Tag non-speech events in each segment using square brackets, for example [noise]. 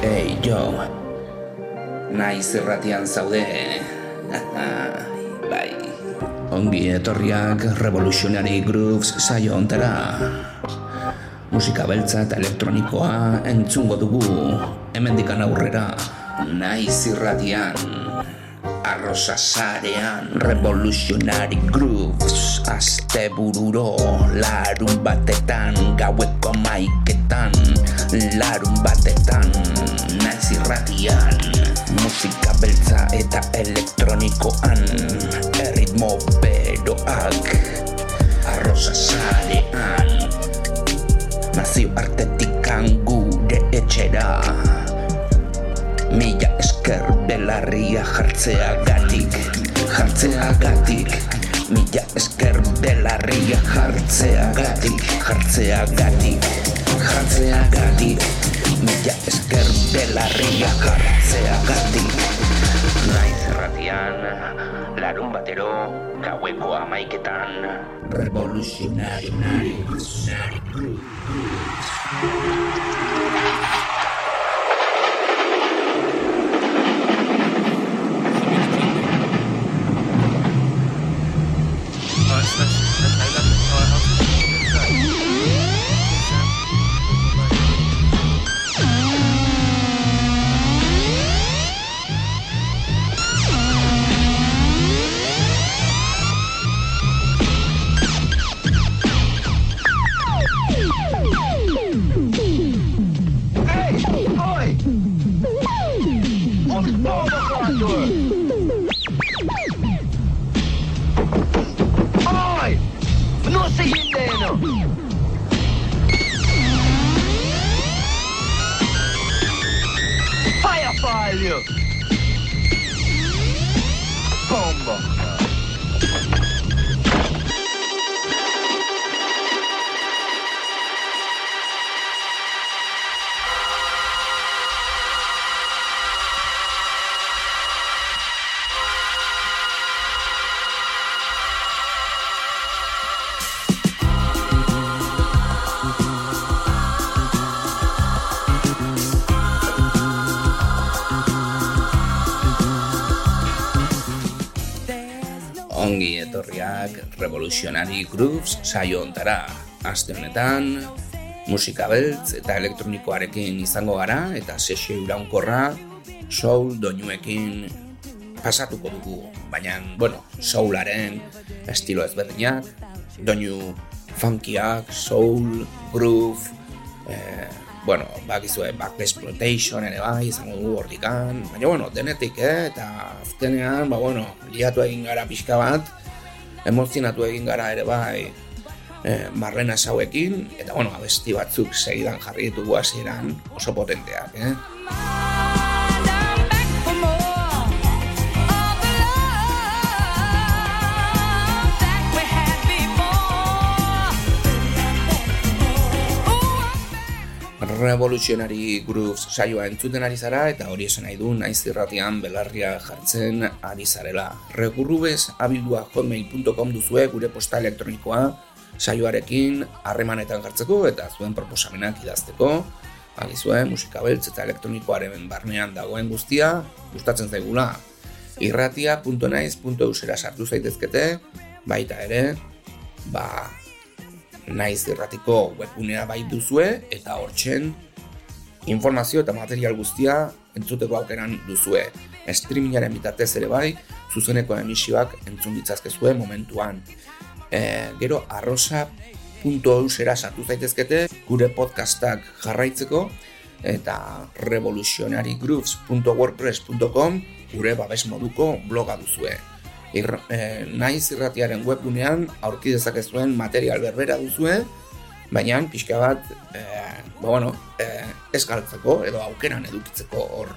Hey, jo. Naiz erratian zaude. [laughs] bai. Ongi etorriak Revolutionary Grooves saio ontera. Musika beltza eta elektronikoa entzungo dugu. Hemendikan aurrera. Naiz irratian. Arrosa sarean Revolutionary Grooves Aste bururo Larun batetan Gaueko maiketan Larun batetan irratian. Musika beltza eta elektronikoan Erritmo beroak Arrosa sarean. Nazio artetikan gure etxera Mila esker belarria jartzea gatik Jartzea gatik Mila esker belarria jartzea gatik Jartzea gatik Jartzea gatik Mila esker belarria jartzea gatik Naiz erratian Larun batero Gaueko amaiketan Revolutionary Revolutionary Revolutionary Grooves saio ontara. Aste honetan, musika beltz eta elektronikoarekin izango gara eta sesio iraunkorra soul doinuekin pasatuko dugu. Baina, bueno, soularen estilo ezberdinak, doinu funkiak, soul, groove, eh, bueno, bakizue back exploitation ere bai, izango dugu hortikan, baina bueno, denetik, eh, eta azkenean, ba bueno, liatu egin gara pixka bat, emozionatu egin gara ere bai, eh, marlena sauekin, eta bueno, abesti batzuk segidan jarri ditugu hasieran oso potenteak, eh? Revolutionary Grooves saioa entzuten ari zara eta hori esan nahi du naiz irratian belarria jartzen ari zarela. Rekurrubez abildua hotmail.com duzue gure posta elektronikoa saioarekin harremanetan jartzeko eta zuen proposamenak idazteko. Agizue, musika beltz eta elektronikoaren barnean dagoen guztia, gustatzen zaigula. irratia.naiz.eusera sartu zaitezkete, baita ere, ba, naiz irratiko webgunea bai duzue eta hortzen informazio eta material guztia entzuteko aukeran duzue. Streamingaren bitartez ere bai, zuzeneko emisioak entzun ditzazkezue momentuan. E, gero arrosa.eusera sartu zaitezkete gure podcastak jarraitzeko eta revolutionarygrooves.wordpress.com gure babes moduko bloga duzue. Ir, eh, naiz irratiaren webgunean aurki dezakezuen material berbera duzue, baina pixka bat, eh, ba bueno, eh, ez galtzeko edo aukeran edukitzeko hor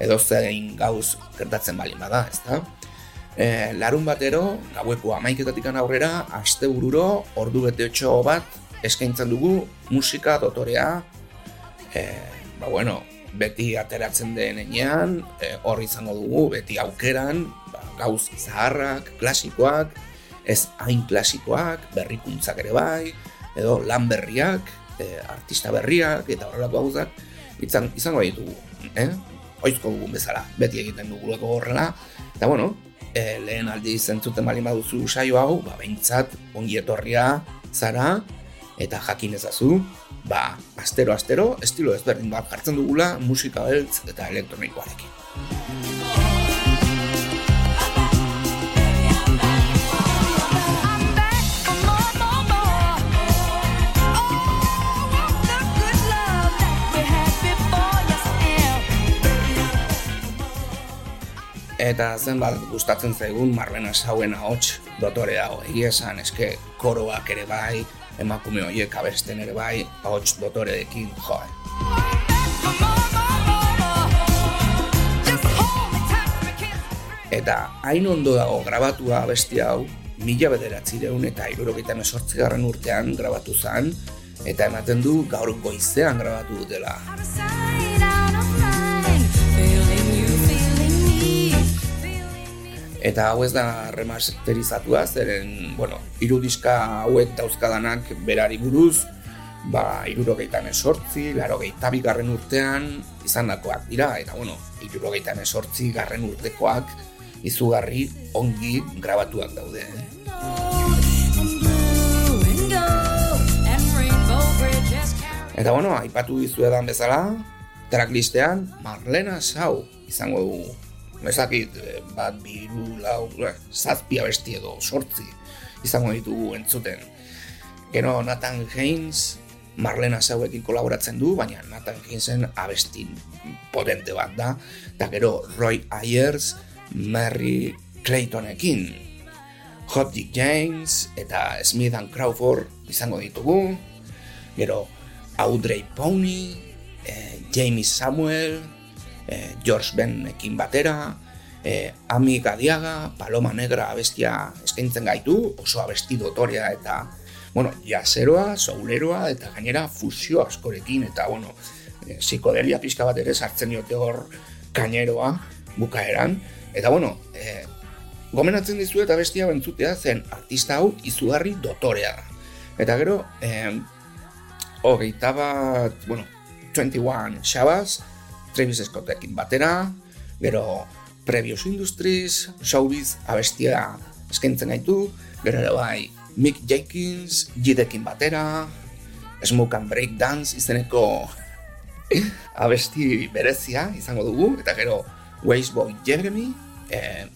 edo zein gauz gertatzen bali bada, ezta? Eh, larun batero, gaueko amaiketatik aurrera, aste bururo, ordu bete otxo bat, eskaintzen dugu musika dotorea, eh, ba bueno, beti ateratzen den enean, eh, hor izango dugu, beti aukeran, gauz zaharrak, klasikoak, ez hain klasikoak, berrikuntzak ere bai, edo lan berriak, e, artista berriak, eta horrelako gauzak, izan, izango ditugu. eh? Oizko dugun bezala, beti egiten duguleko horrela. Eta bueno, e, lehen aldi zentzuten bali baduzu saio hau, ba, behintzat, ongi etorria zara, eta jakin ezazu, ba, astero-astero, estilo ezberdin bat jartzen dugula, musika beltz eta elektronikoarekin. Eta zenbat gustatzen zaigun Marlena Sauen ahots dotore dago. Egia esan, eske koroak ere bai, emakume horiek abesten ere bai, ahots dotoreekin joe. Eta hain ondo dago grabatua abesti hau, mila bederatzireun eta irurogeita mesortzi garren urtean grabatu zen, eta ematen du gaur goizean grabatu dutela. Eta hau ez da remasterizatua, zeren, bueno, irudiska hauek dauzkadanak berari buruz, ba, irurogeitan esortzi, larogeita bigarren urtean izan dakoak dira, eta bueno, irurogeitan esortzi garren urtekoak izugarri ongi grabatuak daude. Eh? Eta bueno, aipatu dizu edan bezala, tracklistean Marlena Sau izango dugu Ezakit, eh, bat, biru, lau, eh, zazpi abesti edo, sortzi, izango ditugu entzuten. Gero Nathan Haynes, Marlena Zauekin kolaboratzen du, baina Nathan Hainesen abesti potente bat da. Eta gero Roy Ayers, Mary Claytonekin, Hot Dick James eta Smith and Crawford izango ditugu. Gero Audrey Pony, eh, Jamie Samuel, e, George Benekin batera, e, Ami Gadiaga, Paloma Negra abestia eskaintzen gaitu, oso abesti dotorea eta, bueno, jazeroa, souleroa eta gainera fusio askorekin eta, bueno, e, psikodelia pixka bat ere sartzen diote hor kaineroa bukaeran. Eta, bueno, e, gomenatzen dizu eta bestia bentzutea zen artista hau izugarri dotorea. Eta gero, e, hogeita bat, bueno, 21 Shabazz, Travis Scottekin batera, gero Previous Industries, Showbiz abestia eskaintzen gaitu, gero ere bai Mick Jenkins, Jidekin batera, Smoke and Break Dance izeneko [laughs] abesti berezia izango dugu, eta gero Wasteboy Jeremy, eh,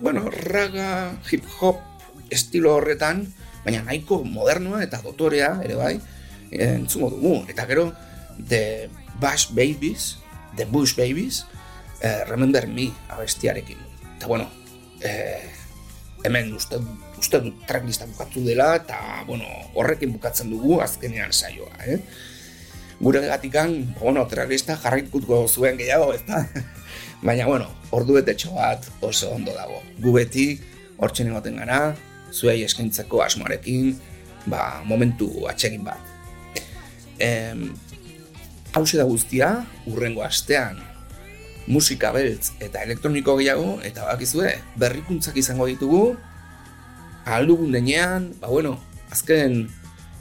bueno, raga, hip hop, estilo horretan, baina nahiko modernoa eta dotorea ere bai, entzungo dugu, eta gero The Bash Babies, The Bush Babies, eh, Remember Me abestiarekin. Eta bueno, eh, hemen uste, uste dut tracklista bukatu dela, eta bueno, horrekin bukatzen dugu azkenean saioa. Eh? Gure gatikan, bueno, tracklista jarraikutko zuen gehiago, ez da? [laughs] Baina, bueno, ordu betetxo bat oso ondo dago. Gu beti, hor egoten gara, zuei eskaintzeko asmoarekin, ba, momentu atsegin bat. Em, hause da guztia, urrengo astean, musika beltz eta elektroniko gehiago, eta bakizue, berrikuntzak izango ditugu, aldugun denean, ba bueno, azken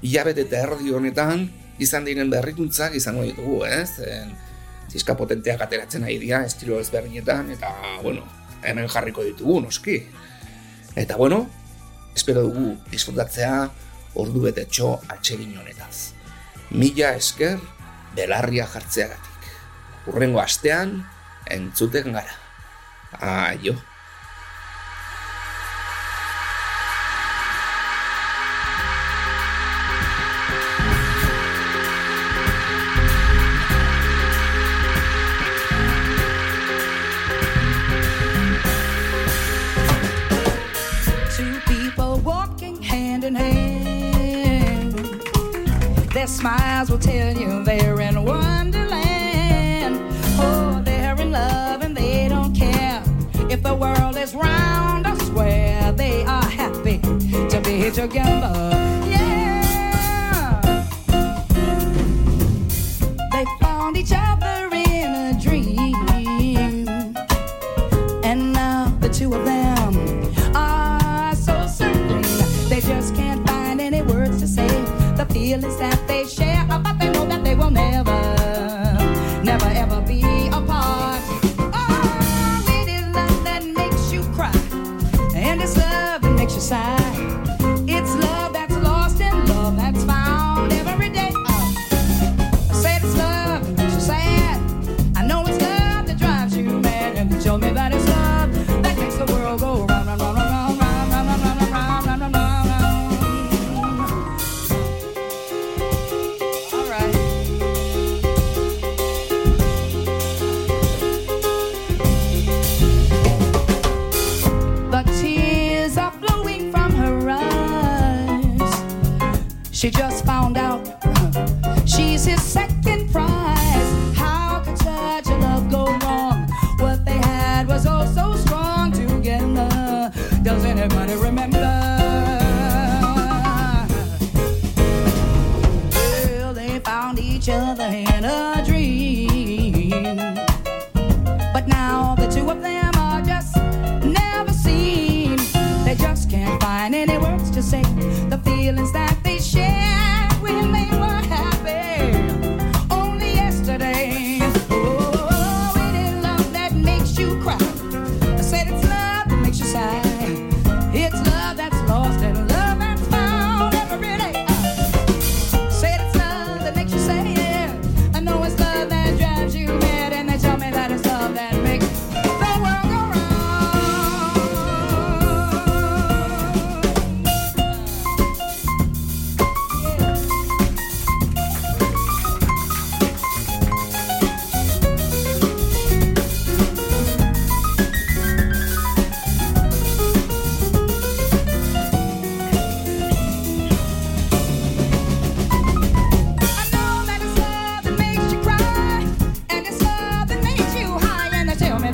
hilabete eta erdi honetan, izan diren berrikuntzak izango ditugu, ez? En, zizka potenteak ateratzen ari dira, estilo ezberdinetan, eta, bueno, hemen jarriko ditugu, noski. Eta, bueno, espero dugu disfrutatzea ordu betetxo atsegin honetaz. Mila esker, belarria jartzeagatik. Urrengo astean, entzuten gara. Aio. Together.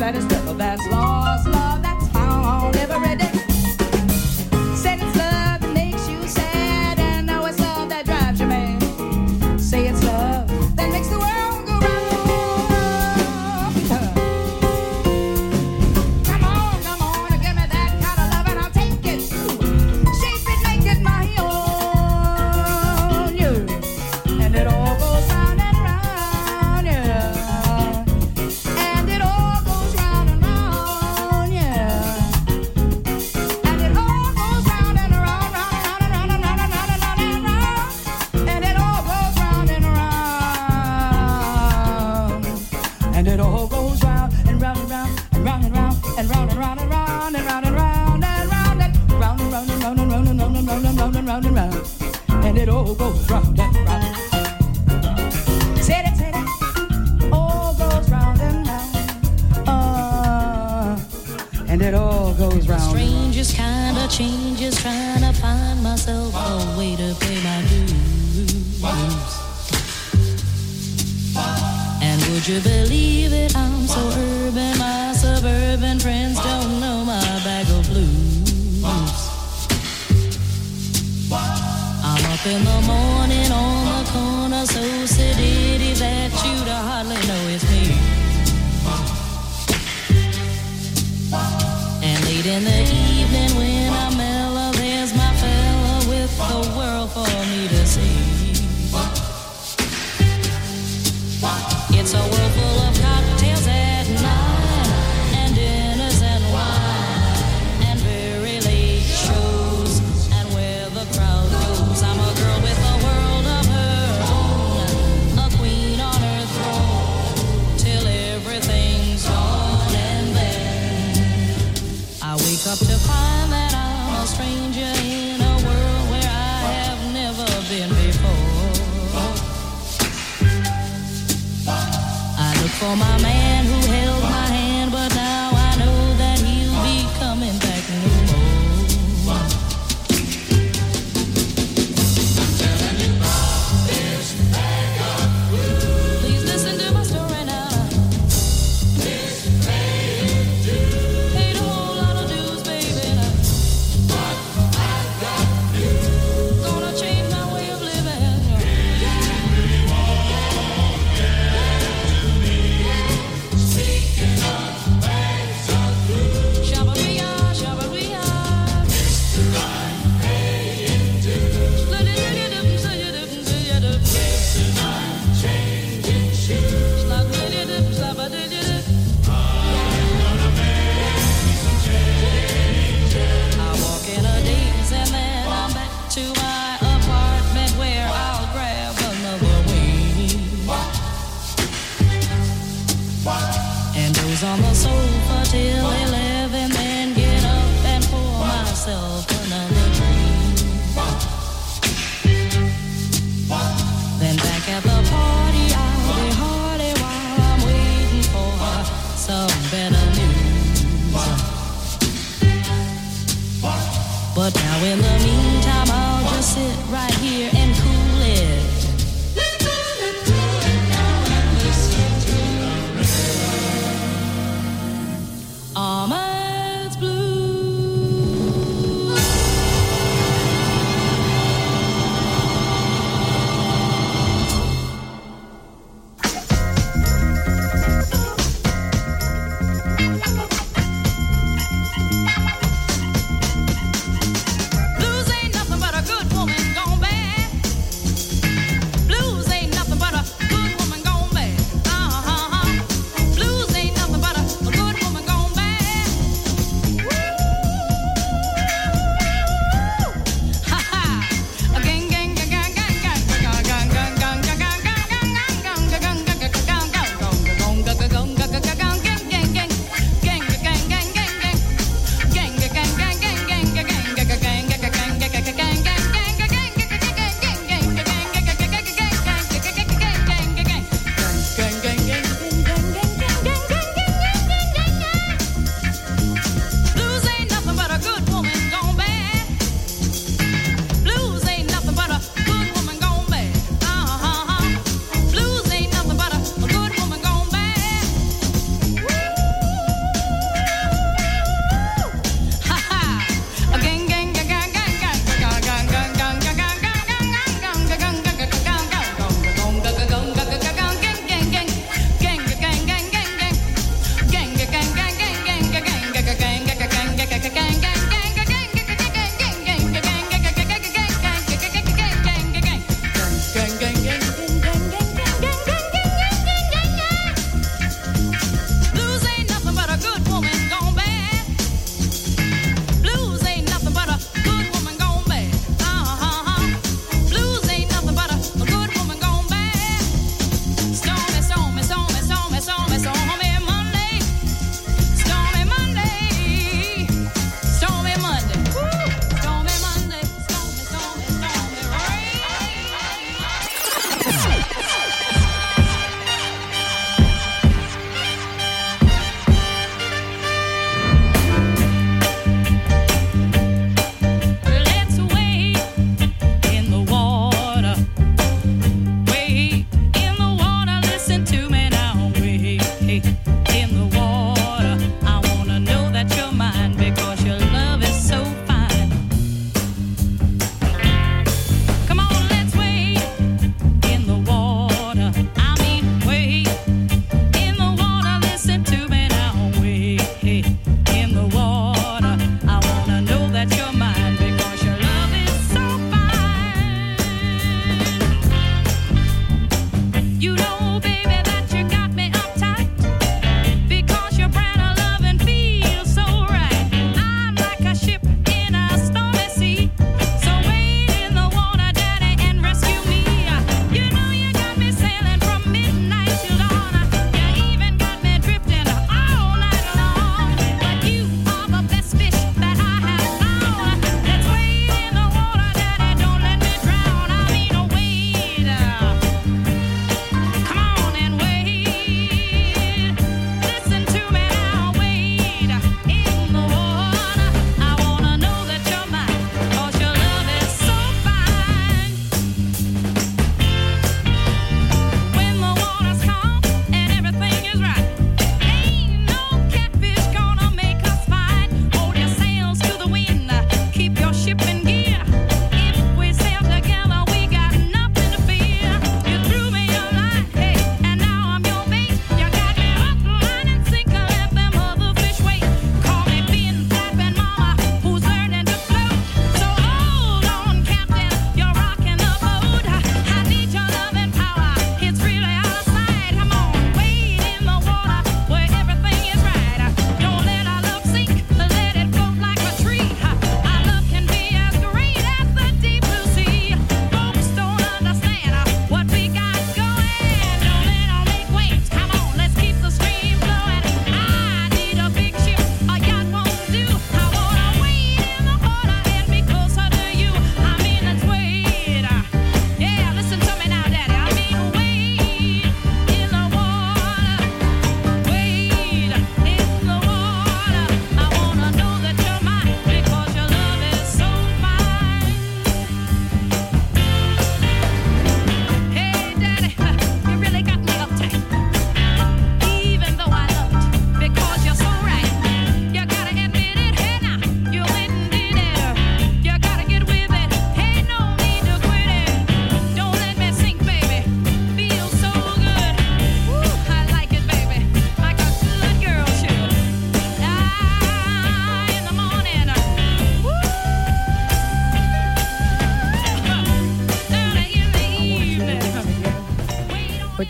That is and stuff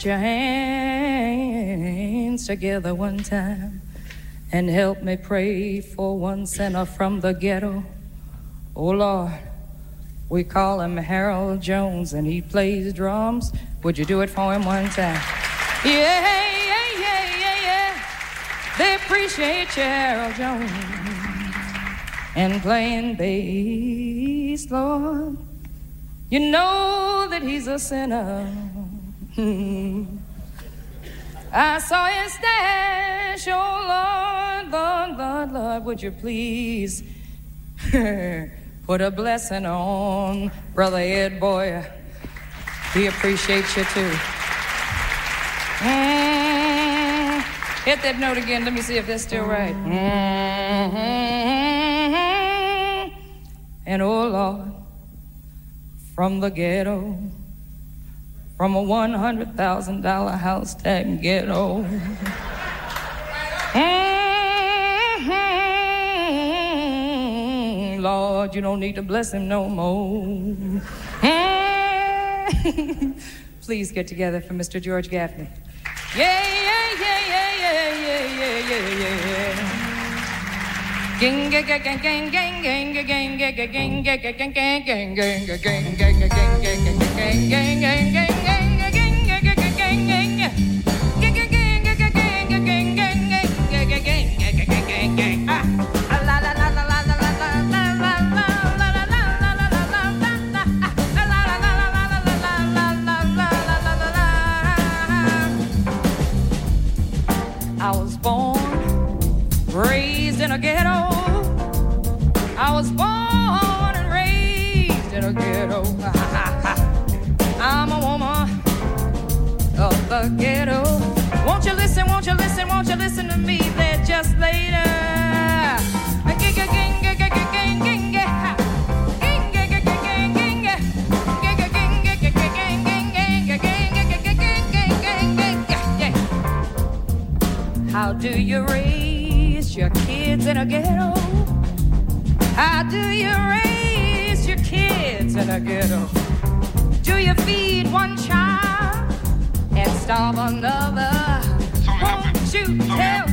Put your hands together one time and help me pray for one sinner from the ghetto. Oh Lord, we call him Harold Jones and he plays drums. Would you do it for him one time? Yeah, yeah, yeah, yeah, yeah. They appreciate you, Harold Jones, and playing bass, Lord. You know that he's a sinner. [laughs] I saw his stash, oh Lord, Lord, Lord, Lord, would you please [laughs] put a blessing on Brother Ed Boy? We appreciate you too. Mm, hit that note again. Let me see if that's still right. Mm-hmm. And oh Lord, from the ghetto, from a $100,000 house tag ghetto. Mhm. Lord, you don't need to bless him no more. Mm. Please get together for Mr. George Gaffney. Yeah, yeah, yeah, yeah, yeah, yeah, yeah, yeah, yeah. Ging, ghetto. Won't you listen, won't you listen, won't you listen to me there just later? How do you raise your kids in a ghetto? How do you raise your kids in a ghetto? Do you feed one child starve another? Won't you tell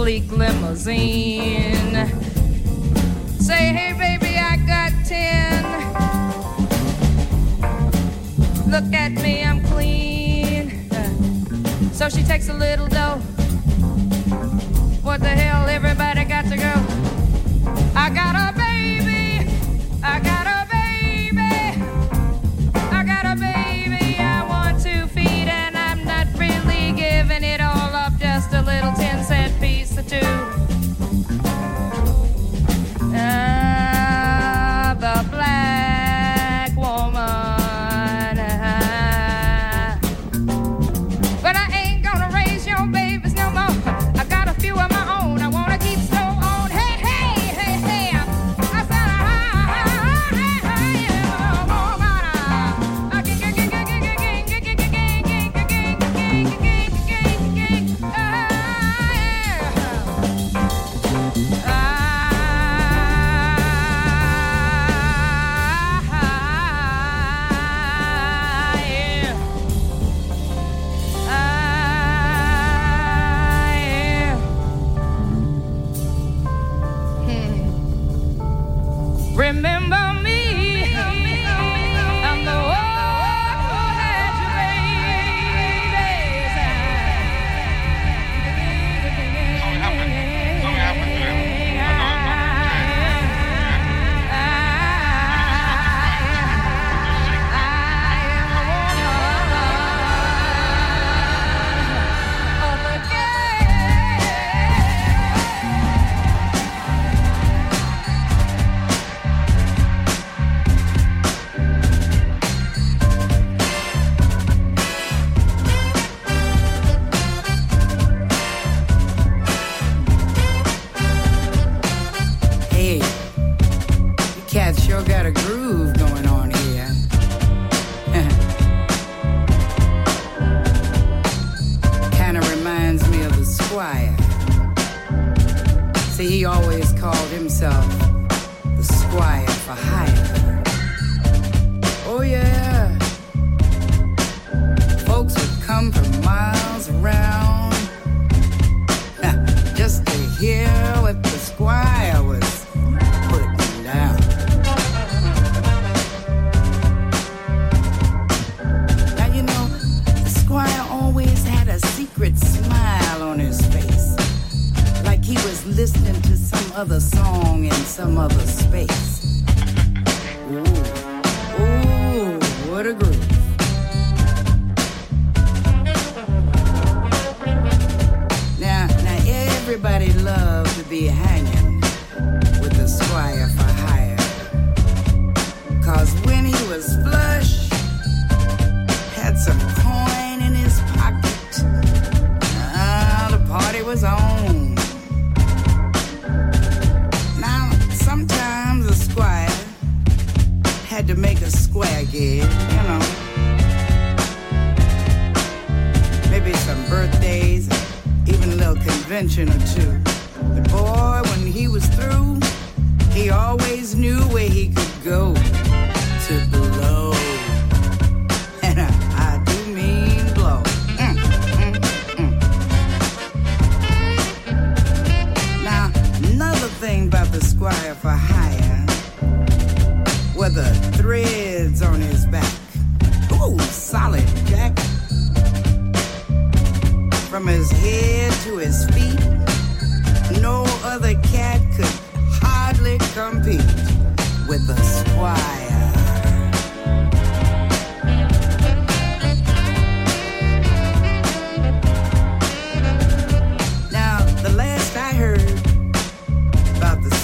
sleek limousine.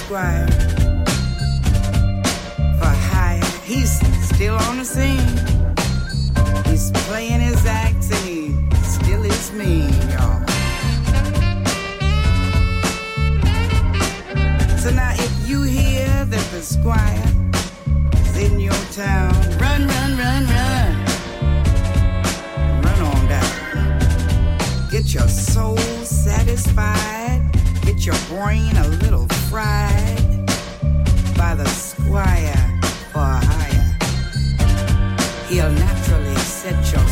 About squire for hire, he's still on the scene. He's playing his acts and he still is mean, y'all. So now, if you hear that the squire is in your town, run, run, run, run. Run on down. Get your soul satisfied. Get your brain a little fried by the squire for hire. He'll naturally set your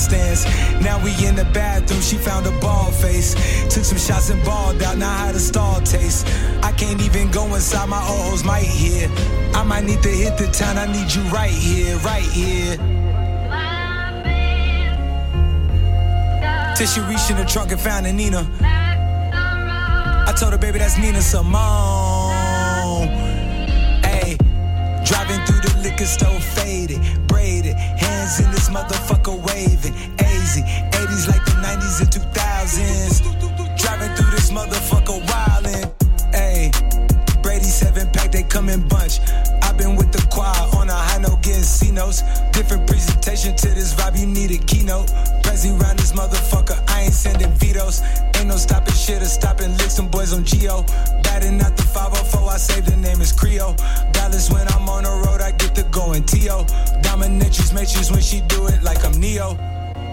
stance. Now we in the bathroom, she found a ball face. Took some shots and balled out, now how the stall taste. I can't even go inside, my hoes might hear. I might need to hit the town, I need you right here, right here. Till she reached in the trunk and found a Nina. I told her, baby, that's Nina Simone. The store, faded, braided, hands in this motherfucker waving. AZ, 80s like the 90s and 2000s. Driving through this motherfucker wildin'. Hey, Brady seven pack, they come in bunch. Different presentation to this vibe, you need a keynote. Prezi round this motherfucker, I ain't sending vetoes. Ain't no stopping shit or stopping licks, them boys on Geo. Batting out the 504, I say the name is Creo. Dallas when I'm on the road, I get to going T.O. Dominatrix matrix when she do it like I'm Neo.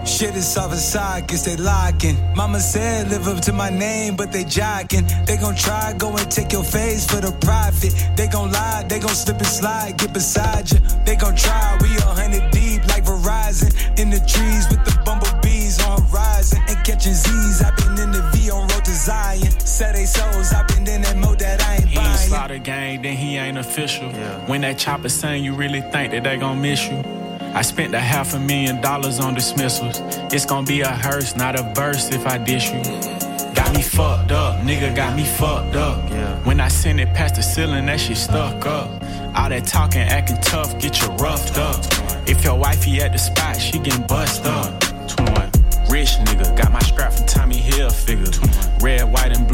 Shit is off inside, guess they locking. Mama said live up to my name, but they jocking. They gon' try, go and take your face for the profit. They gon' lie, they gon' slip and slide, get beside you. They gon' try, we a hundred deep like Verizon. In the trees with the bumblebees on horizon. And catching Z's, i been in the V on road to Zion. Set they souls, i been in that mode that I ain't He ain't buying. slaughter gang, then he ain't official. Yeah. When that chopper sing, you really think that they gon' miss you. I spent a half a million dollars on dismissals. It's gonna be a hearse, not a verse if I dish you. Got me fucked up, nigga got me fucked up. When I send it past the ceiling, that shit stuck up. All that talking, acting tough, get you roughed up. If your wifey at the spot, she getting bust up. 21. Rich nigga, got my strap from Tommy Hill figure. Red, white, and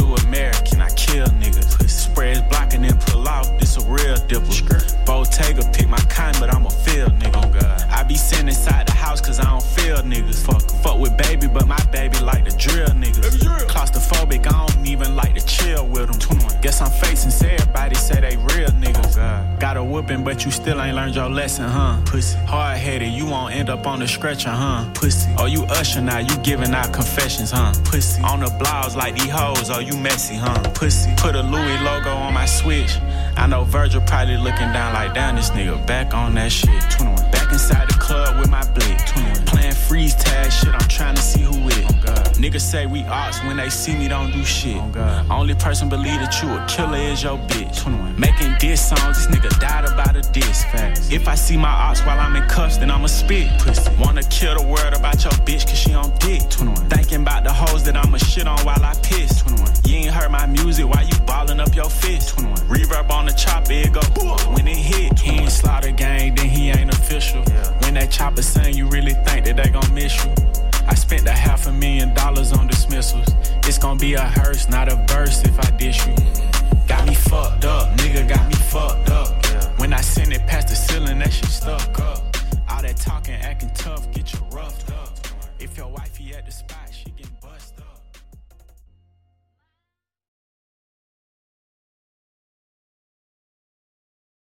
a whooping, but you still ain't learned your lesson, huh? Pussy. Hard headed, you won't end up on the stretcher, huh? Pussy. Oh, you usher now, you giving out confessions, huh? Pussy. On the blouse like these hoes, oh, you messy, huh? Pussy. Put a Louis logo on my switch. I know Virgil probably looking down like, down this nigga back on that shit. 21. Back inside the club with my blick. 21. Playing freeze tag shit, I'm trying to see who it. Niggas say we ops when they see me don't do shit. Oh, Only person believe that you a killer is your bitch. 21. Making diss songs, this nigga died about a diss. Facts. If I see my ops while I'm in cuffs, then I'ma spit. Pussy. Wanna kill the world about your bitch cause she on dick. 21. Thinking about the hoes that I'ma shit on while I piss. 21. You ain't heard my music while you ballin' up your fist. 21. Reverb on the chopper, it go when it hit. He ain't slaughter gang, then he ain't official. When that chopper sing, you really think that they gon' miss you. I spent a half a million dollars on dismissals. It's gonna be a hearse, not a verse if I diss you. Got me fucked up, nigga, got me fucked up. When I send it past the ceiling, that shit stuck up. All that talking, acting tough, get you roughed up. If your wife